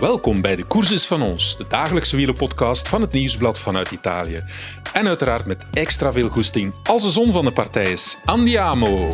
Welkom bij de Courses van ons, de dagelijkse wielenpodcast van het Nieuwsblad vanuit Italië. En uiteraard met extra veel goesting als de zon van de partij is. Andiamo!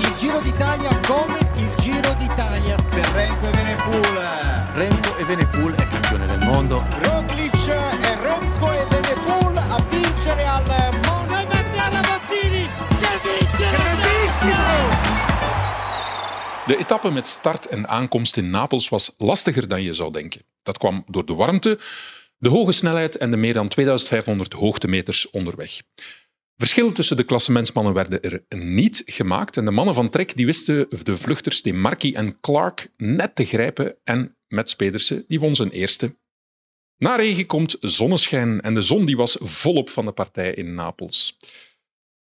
Il Giro d'Italia come il Giro d'Italia. per Renko e Venepool. Remco Evenepoel è campione del mondo. De etappe met start en aankomst in Napels was lastiger dan je zou denken. Dat kwam door de warmte, de hoge snelheid en de meer dan 2500 hoogtemeters onderweg. Verschillen tussen de klassementsmannen werden er niet gemaakt en de mannen van Trek die wisten de vluchters De Marchi en Clark net te grijpen en Mets Pedersen die won zijn eerste. Na regen komt zonneschijn en de zon die was volop van de partij in Napels.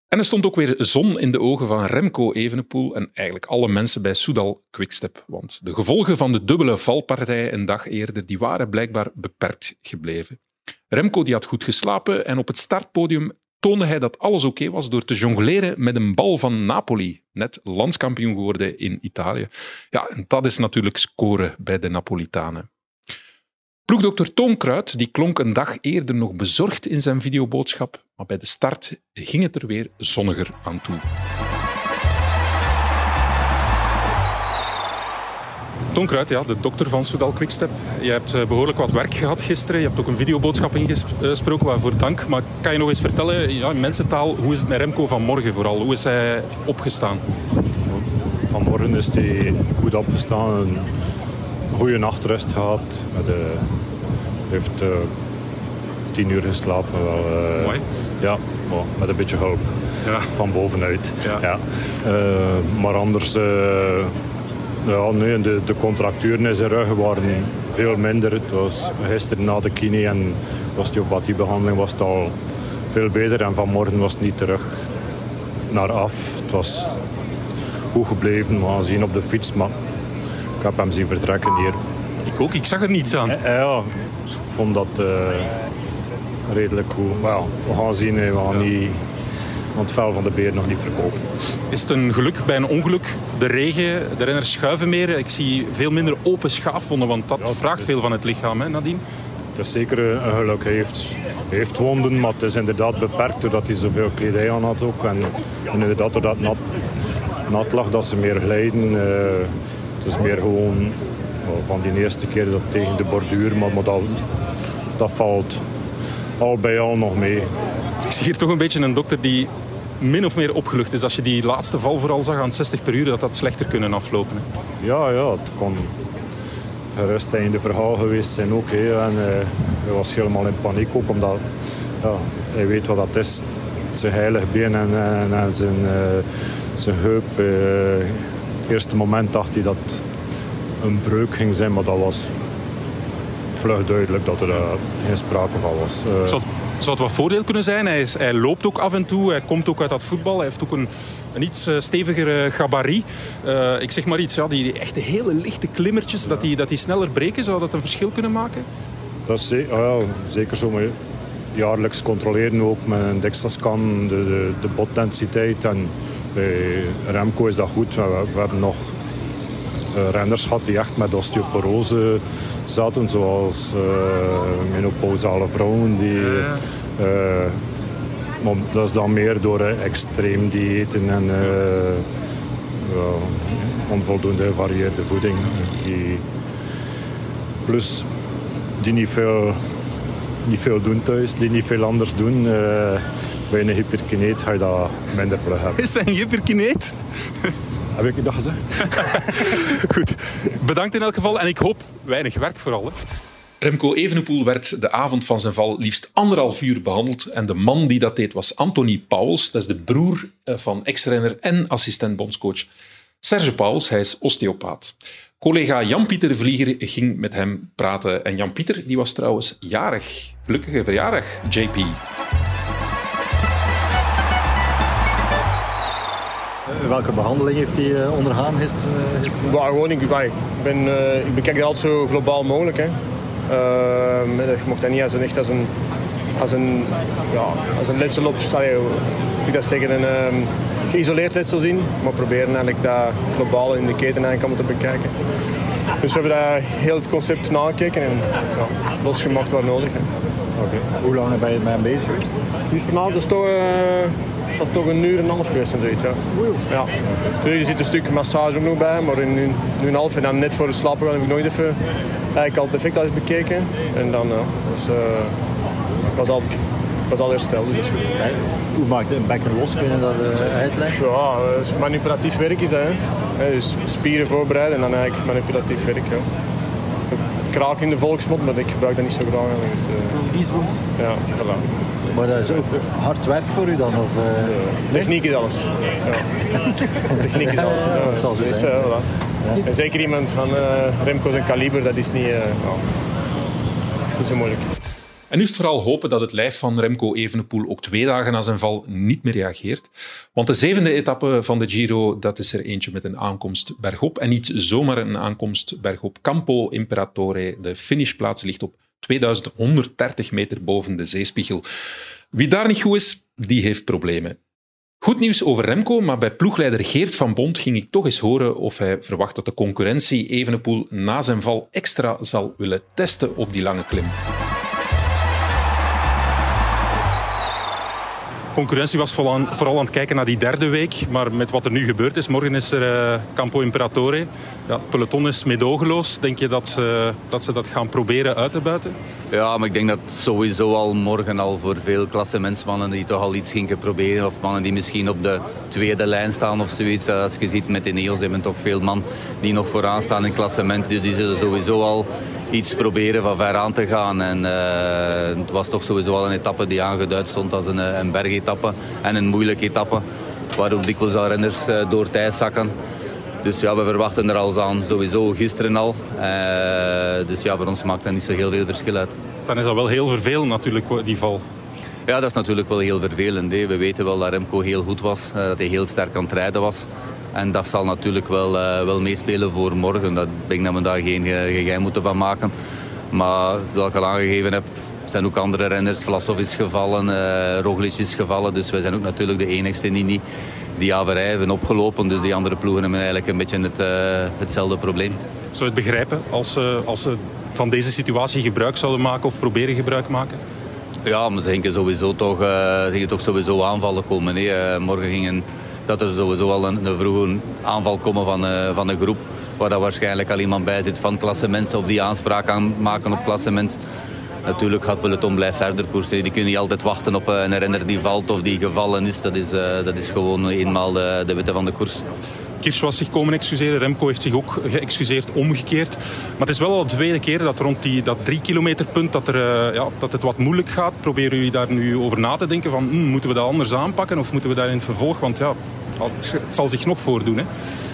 En er stond ook weer zon in de ogen van Remco Evenepoel en eigenlijk alle mensen bij Soudal Quickstep. Want de gevolgen van de dubbele valpartij een dag eerder die waren blijkbaar beperkt gebleven. Remco die had goed geslapen en op het startpodium toonde hij dat alles oké was door te jongleren met een bal van Napoli, net landskampioen geworden in Italië. Ja, en dat is natuurlijk scoren bij de Napolitanen. Ploegdokter Toon Kruid die klonk een dag eerder nog bezorgd in zijn videoboodschap, maar bij de start ging het er weer zonniger aan toe. Toon Kruid, ja, de dokter van Soudal Quickstep. Je hebt eh, behoorlijk wat werk gehad gisteren. Je hebt ook een videoboodschap ingesproken, waarvoor dank. Maar kan je nog eens vertellen, ja, in mensentaal, hoe is het met Remco vanmorgen vooral? Hoe is hij opgestaan? Vanmorgen is hij goed opgestaan. Een goede nachtrust gehad. Met, eh, heeft eh, tien uur geslapen. Wel, eh, Mooi. Ja, maar met een beetje hulp Ja. van bovenuit. Ja. Eh, maar anders, eh, ja, nee, de, de contracturen in zijn rug waren veel minder. Het was gisteren na de kine en de osteopathiebehandeling was het al veel beter. En vanmorgen was het niet terug naar af. Het was goed gebleven. We gaan zien op de fiets, maar ik heb hem zien vertrekken hier. Ik ook, ik zag er niets aan. Ja, ik vond dat redelijk goed. Maar ja, we gaan zien. We gaan niet, want het vel van de beer nog niet verkopen. Is het een geluk bij een ongeluk? De regen, de renners schuiven meer. Ik zie veel minder open schaafwonden, want dat Ja, vraagt dat veel van het lichaam, hè, Nadine? Het is zeker een geluk. Hij heeft, hij heeft wonden, maar het is inderdaad beperkt doordat hij zoveel kledij aan had ook. En, en inderdaad doordat het nat, nat lag, dat ze meer glijden. eh, het is meer gewoon wel, van die eerste keer dat tegen de borduur, maar, maar dat, dat valt al bij al nog mee. Ik zie hier toch een beetje een dokter die min of meer opgelucht is. Als je die laatste val vooral zag aan 60 per uur, dat dat slechter kunnen aflopen. hè. Ja, ja, het kon gerust einde verhaal geweest zijn ook. Hè. En, eh, hij was helemaal in paniek ook, omdat ja, hij weet wat dat is. Zijn heilig been en, en, en zijn, eh, zijn heup. eh, het eerste moment dacht hij dat een breuk ging zijn, maar dat was vlug duidelijk dat er eh, geen sprake van was. Eh, Zou, zou het wat voordeel kunnen zijn? Hij, is, hij loopt ook af en toe, hij komt ook uit dat voetbal. Hij heeft ook een, een iets eh, steviger eh, gabarit. Ik zeg maar iets, ja, die, die echte hele lichte klimmertjes, dat, die, dat die sneller breken, zou dat een verschil kunnen maken? Dat is ze- ah ja, zeker zo. Maar jaarlijks controleren we ook met een DEXA-scan de, de, de botdensiteit. En bij Remco is dat goed. Maar we, we hebben nog eh, renners gehad die echt met osteoporose zaten. Zoals eh menopausale vrouwen. Die, eh, maar dat is dan meer door extreem diëten en onvoldoende gevarieerde voeding. Die, plus die niet veel, niet veel doen thuis, die niet veel anders doen. bij een hyperkineet ga je dat minder vlug hebben. Is hij een hyperkineet? Heb ik dat gezegd? Goed. Bedankt in elk geval en ik hoop weinig werk vooral. Hè. Remco Evenepoel werd de avond van zijn val liefst anderhalf uur behandeld. En de man die dat deed was Anthony Pauwels. Dat is de broer eh, van ex-renner en assistent-bondscoach Serge Pauwels. Hij is osteopaat. Collega Jan-Pieter de Vlieger ging met hem praten. En Jan-Pieter die was trouwens jarig. Gelukkige verjaardag, JP. Welke behandeling heeft hij eh, ondergaan gisteren? eh, gisteren? Gewoon, ik, ik, ben, eh, ik bekijk dat altijd zo globaal mogelijk. Hè. Ehm, je mocht dat niet als een, echt als een, als een, ja, als een letsel op, ik dat zeggen, een ehm, geïsoleerd letsel zien. Maar proberen eigenlijk dat globaal in de keten eigenlijk te bekijken. Dus we hebben daar heel het concept nagekeken en ja, losgemaakt waar nodig. Hè. Hoe lang ben je met hem bezig geweest? Gisteravond is toch, uh, dat toch een uur en een half geweest en zoiets. Ja. Ja. Dus er zit een stuk massage ook nog bij, maar in nu, nu een half en dan net voor het slapen gaan heb ik nooit even eigenlijk al het effect al eens bekeken. En dan uh, was al was al hersteld. Dus. Hey, hoe maakt een bekken los? Kun je dat uh, uitleggen? Ja, dus manipulatief werk is dat. Hè. Dus spieren voorbereiden en dan eigenlijk manipulatief werk. Ja. Kraak in de volksmond, maar ik gebruik dat niet zo graag. Dus, uh, ja, voilà. Maar dat is ook hard werk voor u dan? Of, uh... Techniek is alles. Ja. Techniek is alles. Ja, dat zal zo dus, uh, voilà. ja. En zeker iemand van uh, Remco zijn kaliber, dat is niet, uh, niet zo moeilijk. En nu is het vooral hopen dat het lijf van Remco Evenepoel ook twee dagen na zijn val niet meer reageert. Want de zevende etappe van de Giro, dat is er eentje met een aankomst bergop. En niet zomaar een aankomst bergop. Campo Imperatore, de finishplaats, ligt op 2130 meter boven de zeespiegel. Wie daar niet goed is, die heeft problemen. Goed nieuws over Remco, maar bij ploegleider Geert van Bond ging ik toch eens horen of hij verwacht dat de concurrentie Evenepoel na zijn val extra zal willen testen op die lange klim. Concurrentie was vooral aan, vooral aan, het kijken naar die derde week. Maar met wat er nu gebeurd is, morgen is er uh, Campo Imperatore. Ja, het peloton is medogeloos. Denk je dat, uh, dat ze dat gaan proberen uit te buiten? Ja, maar ik denk dat sowieso al morgen al voor veel klassementsmannen die toch al iets gingen proberen. Of mannen die misschien op de tweede lijn staan of zoiets. Als je ziet met de Neos hebben toch veel man die nog vooraan staan in klassement. Dus die zullen sowieso al iets proberen van ver aan te gaan. En het was toch sowieso al een etappe die aangeduid stond als een, een en een moeilijke etappe. Waar ook dikwijls al renners uh, door tijd zakken. Dus ja, we verwachten er al aan, sowieso gisteren al. Uh, dus ja, voor ons maakt dat niet zo heel veel verschil uit. Dan is dat wel heel vervelend natuurlijk, die val. Ja, dat is natuurlijk wel heel vervelend. Hè. We weten wel dat Remco heel goed was, dat hij heel sterk aan het rijden was. En dat zal natuurlijk wel, uh, wel meespelen voor morgen. Dat ik denk dat we daar geen geheim moeten van maken. Maar zoals ik al aangegeven heb, zijn ook andere renners. Vlasov is gevallen, uh, Roglic is gevallen. Dus wij zijn ook natuurlijk de enigste die niet die averij hebben opgelopen. Dus die andere ploegen hebben eigenlijk een beetje het, uh, hetzelfde probleem. Zou je het begrijpen als, uh, als ze van deze situatie gebruik zouden maken of proberen gebruik maken? Ja, maar ze gingen sowieso toch, uh, gingen toch sowieso aanvallen komen. Nee. morgen gingen dat er sowieso al een, een vroege aanval komen van, van een groep. Waar dat waarschijnlijk al iemand bij zit van klassementen of die aanspraak aan maken op klassement. Natuurlijk gaat peloton blijven verder koersen. Die kunnen niet altijd wachten op een renner die valt of die gevallen is. Dat is, uh, dat is gewoon eenmaal de, de witte van de koers. Kirsch was zich komen excuseren. Remco heeft zich ook geëxcuseerd omgekeerd. Maar het is wel al de tweede keer dat rond die, dat drie kilometer punt dat, er, uh, ja, dat het wat moeilijk gaat. Proberen jullie daar nu over na te denken van hm, moeten we dat anders aanpakken of moeten we daar in het vervolg? Want ja, het, het zal zich nog voordoen. Hè?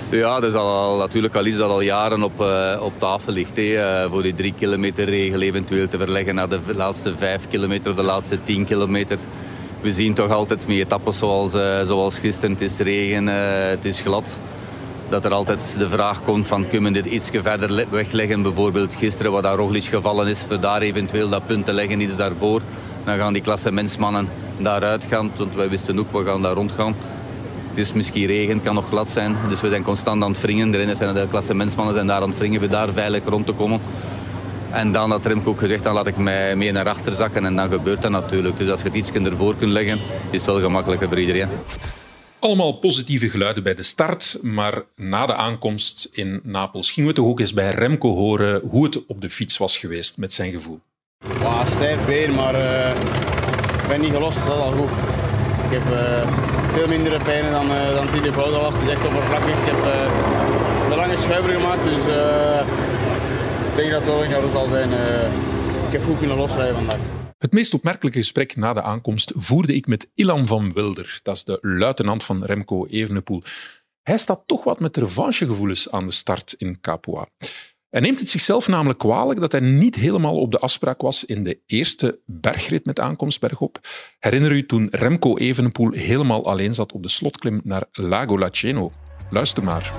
Ja, dat is al, natuurlijk al iets dat al jaren op, uh, op tafel ligt. Hè. Uh, voor die drie kilometer regel eventueel te verleggen naar de laatste vijf kilometer of de laatste tien kilometer. We zien toch altijd met etappes zoals, uh, zoals gisteren, het is regen, het is glad. Dat er altijd de vraag komt van kunnen we dit iets verder wegleggen. Bijvoorbeeld gisteren wat daar Roglic gevallen is, voor daar eventueel dat punt te leggen, iets daarvoor. Dan gaan die klassementsmannen daaruit gaan, want wij wisten ook, we gaan daar rondgaan. Het is misschien regen, het kan nog glad zijn. Dus we zijn constant aan het wringen. De renners zijn de klassementsmannen zijn daar aan het wringen, we daar veilig rond te komen. En dan had Remco ook gezegd, dan laat ik mij mee naar achter zakken. En dan gebeurt dat natuurlijk. Dus als je het iets ervoor kunt leggen, is het wel gemakkelijker voor iedereen. Allemaal positieve geluiden bij de start, maar na de aankomst in Napels gingen we toch ook eens bij Remco horen hoe het op de fiets was geweest met zijn gevoel. Wow, stijf been, maar uh, ik ben niet gelost, dat is al goed. Ik heb uh, veel mindere pijnen dan, uh, dan de was, het is echt oppervlakkig. Ik heb uh, een lange schuiver gemaakt, dus ik denk dat het wel in zal zijn. ik heb goed kunnen losrijden vandaag. Het meest opmerkelijke gesprek na de aankomst voerde ik met Ilan van Wilder. Dat is de luitenant van Remco Evenepoel. Hij staat toch wat met revanchegevoelens aan de start in Capua. Hij neemt het zichzelf namelijk kwalijk dat hij niet helemaal op de afspraak was in de eerste bergrit met aankomst bergop. Herinner u toen Remco Evenepoel helemaal alleen zat op de slotklim naar Lago Laceno? Luister maar.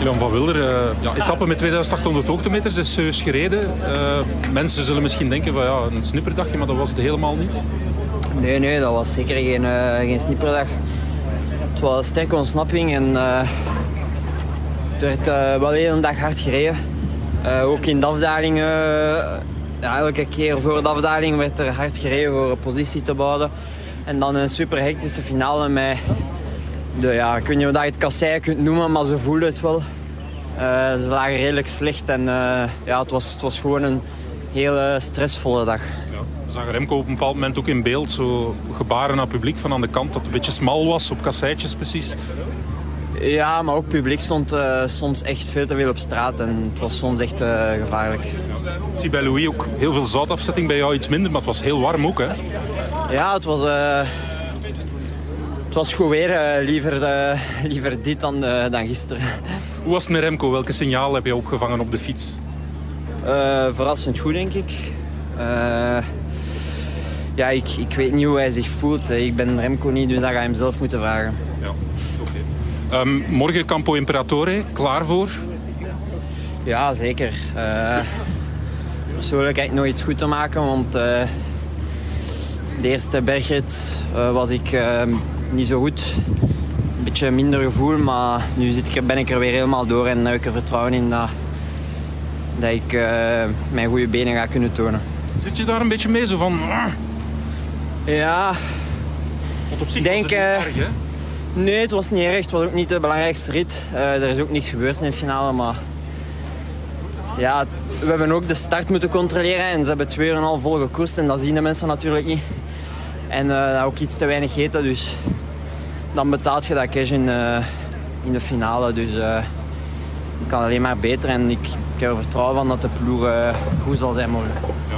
Ilan van Wilder, uh, ja, etappe met 2800 hoogtemeters is serieus gereden. Uh, mensen zullen misschien denken van ja, een snipperdagje, maar dat was het helemaal niet. Nee, nee, dat was zeker geen, uh, geen snipperdag. Het wel een sterke ontsnapping en uh, er werd uh, wel hele dag hard gereden. Uh, ook in de afdalingen, ja, elke keer voor de afdaling werd er hard gereden voor een positie te bouwen. En dan een super hectische finale met, de, ja, ik weet niet of je het kasseien kunt noemen, maar ze voelden het wel. ze lagen redelijk slecht en ja, het, was, het was gewoon een hele stressvolle dag. Zagen Remco op een bepaald moment ook in beeld, zo gebaren naar het publiek van aan de kant dat het een beetje smal was op kasseitjes precies. Ja, maar ook het publiek stond uh, soms echt veel te veel op straat en het was soms echt uh, gevaarlijk. Ik zie bij Louis ook heel veel zoutafzetting, bij jou iets minder, maar het was heel warm ook hè? Ja, het was, uh, het was goed weer, liever, liever dit dan, dan gisteren. Hoe was het met Remco? Welke signaal heb je opgevangen op de fiets? verrassend goed denk ik. Ja, ik, ik weet niet hoe hij zich voelt. Ik ben Remco niet, dus dat ga je hem zelf moeten vragen. Ja, oké. Um, morgen Campo Imperatore, klaar voor? Ja, zeker. Uh, persoonlijk heb ik nog iets goed te maken, want uh, de eerste bergrit uh, was ik ehm, niet zo goed. Een beetje minder gevoel, maar nu zit ik, ben ik er weer helemaal door en heb ik er vertrouwen in dat, dat ik mijn goede benen ga kunnen tonen. Zit je daar een beetje mee, zo van... Ja... Want op zich denk, was het niet erg, hè? Nee, het was niet erg. Het was ook niet de belangrijkste rit. Uh, er is ook niets gebeurd in de finale, maar... Ja, we hebben ook de start moeten controleren en ze hebben twee uur en al vol gekoest en dat zien de mensen natuurlijk niet. En uh, ook iets te weinig eten, dus dan betaalt je dat cash in, uh, in de finale. Dus het kan alleen maar beter en ik, ik heb er vertrouwen van dat de ploeg goed zal zijn morgen. Ja.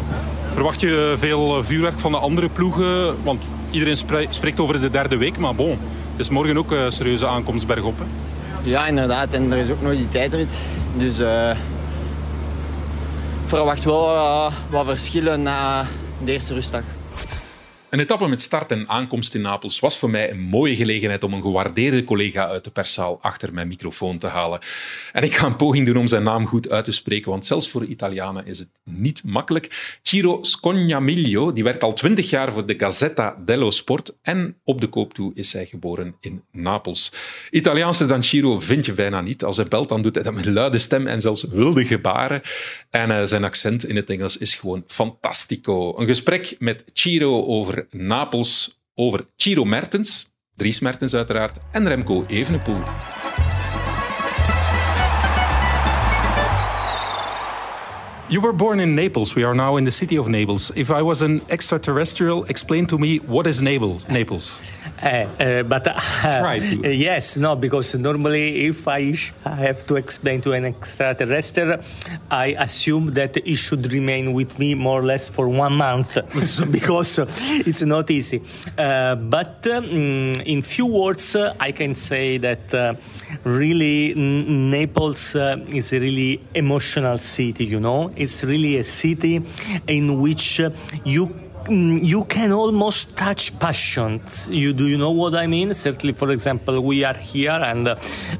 Verwacht je veel vuurwerk van de andere ploegen? Want iedereen spreekt over de derde week, maar bon, het is morgen ook een serieuze aankomst bergop. Hè? Ja, inderdaad. En er is ook nog die tijdrit. Dus uh, verwacht wel uh, wat verschillen na de eerste rustdag. Een etappe met start en aankomst in Napels was voor mij een mooie gelegenheid om een gewaardeerde collega uit de perszaal achter mijn microfoon te halen. En ik ga een poging doen om zijn naam goed uit te spreken, want zelfs voor Italianen is het niet makkelijk. Ciro Scognamiglio die werkt al twintig jaar voor de Gazzetta dello Sport en op de koop toe is hij geboren in Napels. Italiaanse dan Ciro vind je bijna niet. Als hij belt, dan doet hij dat met luide stem en zelfs wilde gebaren. En uh, zijn accent in het Engels is gewoon fantastico. Een gesprek met Ciro over Napels over Ciro Mertens, Dries Mertens uiteraard, en Remco Evenepoel. You were born in Naples. We are now in the city of Naples. If I was an extraterrestrial, explain to me what is Naples? Uh, uh, but uh, yes, no, because normally if I, I have to explain to an extraterrestrial, I assume that it should remain with me more or less for one month because it's not easy. Uh, but um, in few words, uh, I can say that uh, really Naples is a really emotional city. You know, it's really a city in which you you can almost touch passions. You do you know what I mean? Certainly, for example, we are here, and uh,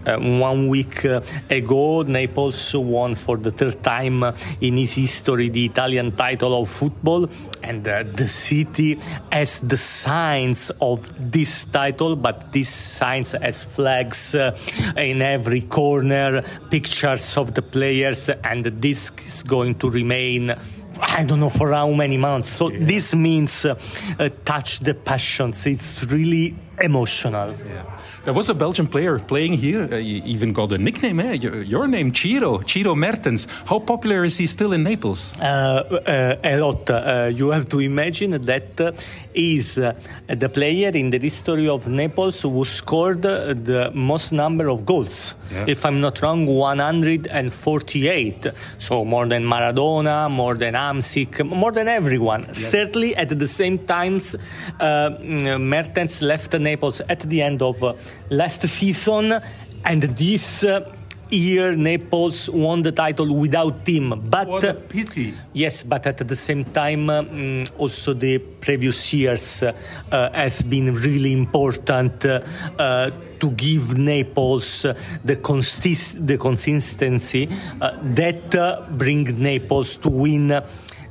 uh, one week uh, ago, Naples won for the third time in its history the Italian title of football, and uh, the city has the signs of this title, but these signs as flags uh, in every corner, pictures of the players, and this is going to remain I don't know for how many months. So yeah. this means uh, touch the passions. It's really emotional. Yeah. There was a Belgian player playing here. Uh, you even got a nickname, eh? Your, your, name, Ciro, Ciro Mertens. How popular is he still in Naples? Uh, uh, a lot. Uh, you have to imagine that uh, is uh, the player in the history of Naples who scored the most number of goals. Yeah. If I'm not wrong, 148. So more than Maradona, more than Amsic, more than everyone. Certainly at the same times, Mertens left Naples at the end of uh, last season, and this. Uh, year Naples won the title without him. But what a pity. Yes, but at the same time, um, also the previous years uh, has been really important uh, uh, to give Naples the, consist- the consistency that bring Naples to win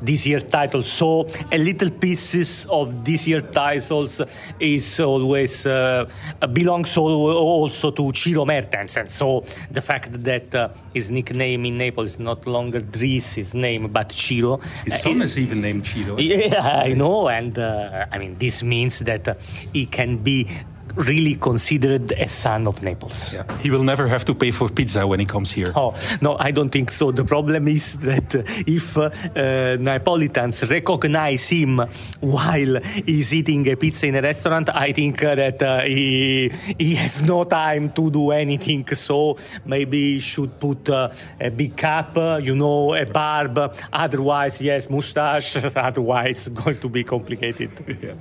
this year title. So a little pieces of this year titles is always uh, belongs also to Ciro Mertens, and so the fact that uh, his nickname in Naples is not longer Dries, his name, but Ciro. His son is even named Ciro. Yeah, I know, and uh, I mean this means that uh, he can be really considered a son of Naples. Yeah. He will never have to pay for pizza when he comes here. Oh, no, I don't think so. The problem is that if uh, Napolitans recognize him while he's eating a pizza in a restaurant, I think that uh, he, he has no time to do anything. So maybe he should put uh, a big cap, uh, you know, a barb. Otherwise, yes, mustache. Otherwise, going to be complicated. yeah.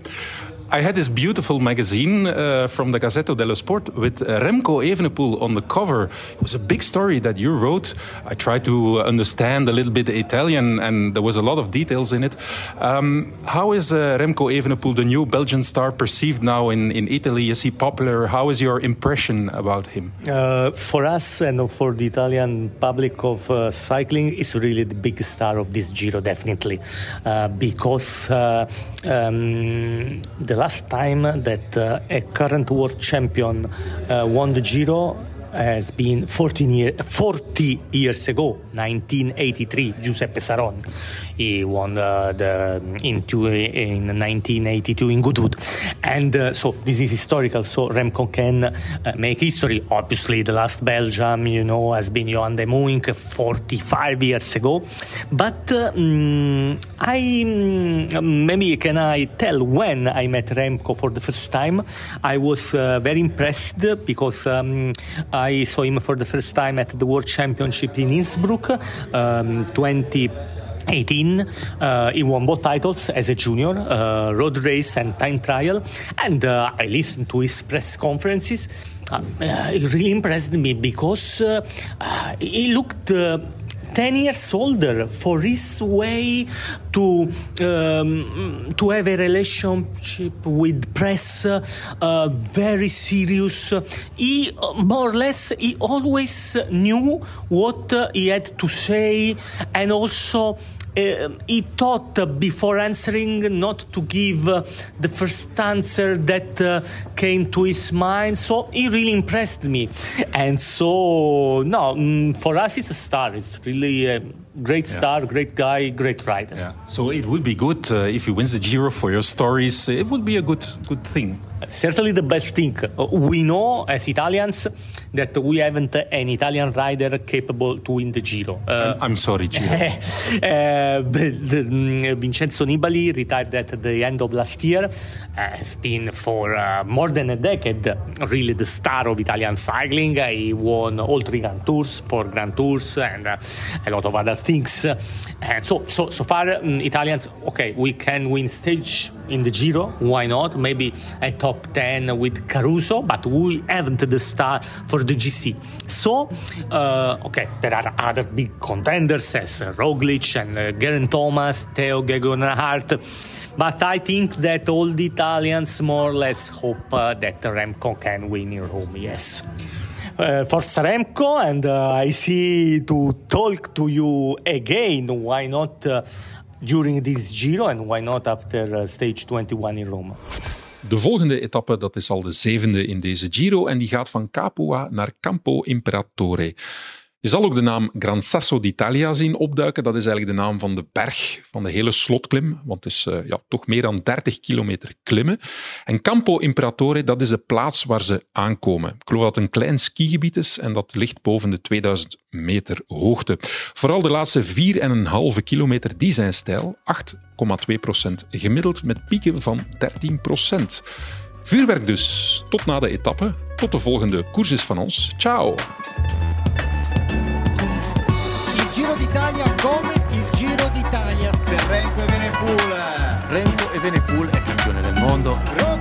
I had this beautiful magazine uh, from the Gazzetto dello Sport with Remco Evenepoel on the cover. It was a big story that you wrote. I tried to understand a little bit Italian, and there was a lot of details in it. Um, how is uh, Remco Evenepoel, the new Belgian star, perceived now in, in Italy? Is he popular? How is your impression about him? Uh, for us and for the Italian public of uh, cycling, is really the big star of this Giro, definitely, uh, because uh, um, the last time that uh, a current world champion uh, won the Giro has been 14 year, 40 years ago, 1983, Giuseppe Saronni. He won uh, the in, two, in 1982 in Goodwood. And uh, so this is historical. So Remco can uh, make history. Obviously, the last Belgium, you know, has been Johan de Muink 45 years ago. But um, I mm, maybe can I tell when I met Remco for the first time? I was uh, very impressed because um, I saw him for the first time at the World Championship in Innsbruck, um, 20. 18 uh, he won both titles as a junior uh, road race and time trial and uh, i listened to his press conferences uh, it really impressed me because uh, uh, he looked 10 years older for his way to um, to have a relationship with press uh, very serious. He uh, more or less he always knew what uh, he had to say and also he thought before answering not to give the first answer that uh, came to his mind. So he really impressed me. And so, no, mm, for us, it's a star. It's really a great star, yeah. great guy, great rider. Yeah. So it would be good uh, if he wins the Giro for your stories. It would be a good, good thing. Certainly the best thing. We know as Italians that we haven't an Italian rider capable to win the Giro. Uh, I'm sorry, Giro. uh, the, Vincenzo Nibali retired at the end of last year. has been for uh, more than a decade really the star of Italian cycling. He won all three Grand Tours, four Grand Tours, and uh, a lot of other things. And so, so, so far, um, Italians, okay, we can win stage in the Giro. Why not? Maybe a top 10 with Caruso, but we haven't the star for the GC. So, uh, okay, there are other big contenders as Roglic and uh, Geraint Thomas, Theo Gegenhardt. But I think that all the Italians more or less hope uh, that Remco can win in Rome, yes. Uh, Remco, and uh, I see to talk to you again. Why not uh, during this Giro, and why not after uh, stage 21 in Rome? De volgende etappe dat is al de zevende in deze Giro en die gaat van Capua naar Campo Imperatore. Je zal ook de naam Gran Sasso d'Italia zien opduiken. Dat is eigenlijk de naam van de berg, van de hele slotklim. Want het is uh, ja, toch meer dan 30 kilometer klimmen. En Campo Imperatore, dat is de plaats waar ze aankomen. Ik geloof dat het een klein skigebied is en dat ligt boven de 2000 meter hoogte. Vooral de laatste 4,5 kilometer, die zijn stijl. 8,2 procent gemiddeld met pieken van 13 procent. Vuurwerk dus. Tot na de etappe. Tot de volgende koers is van ons. Ciao! Venepool è campione del mondo.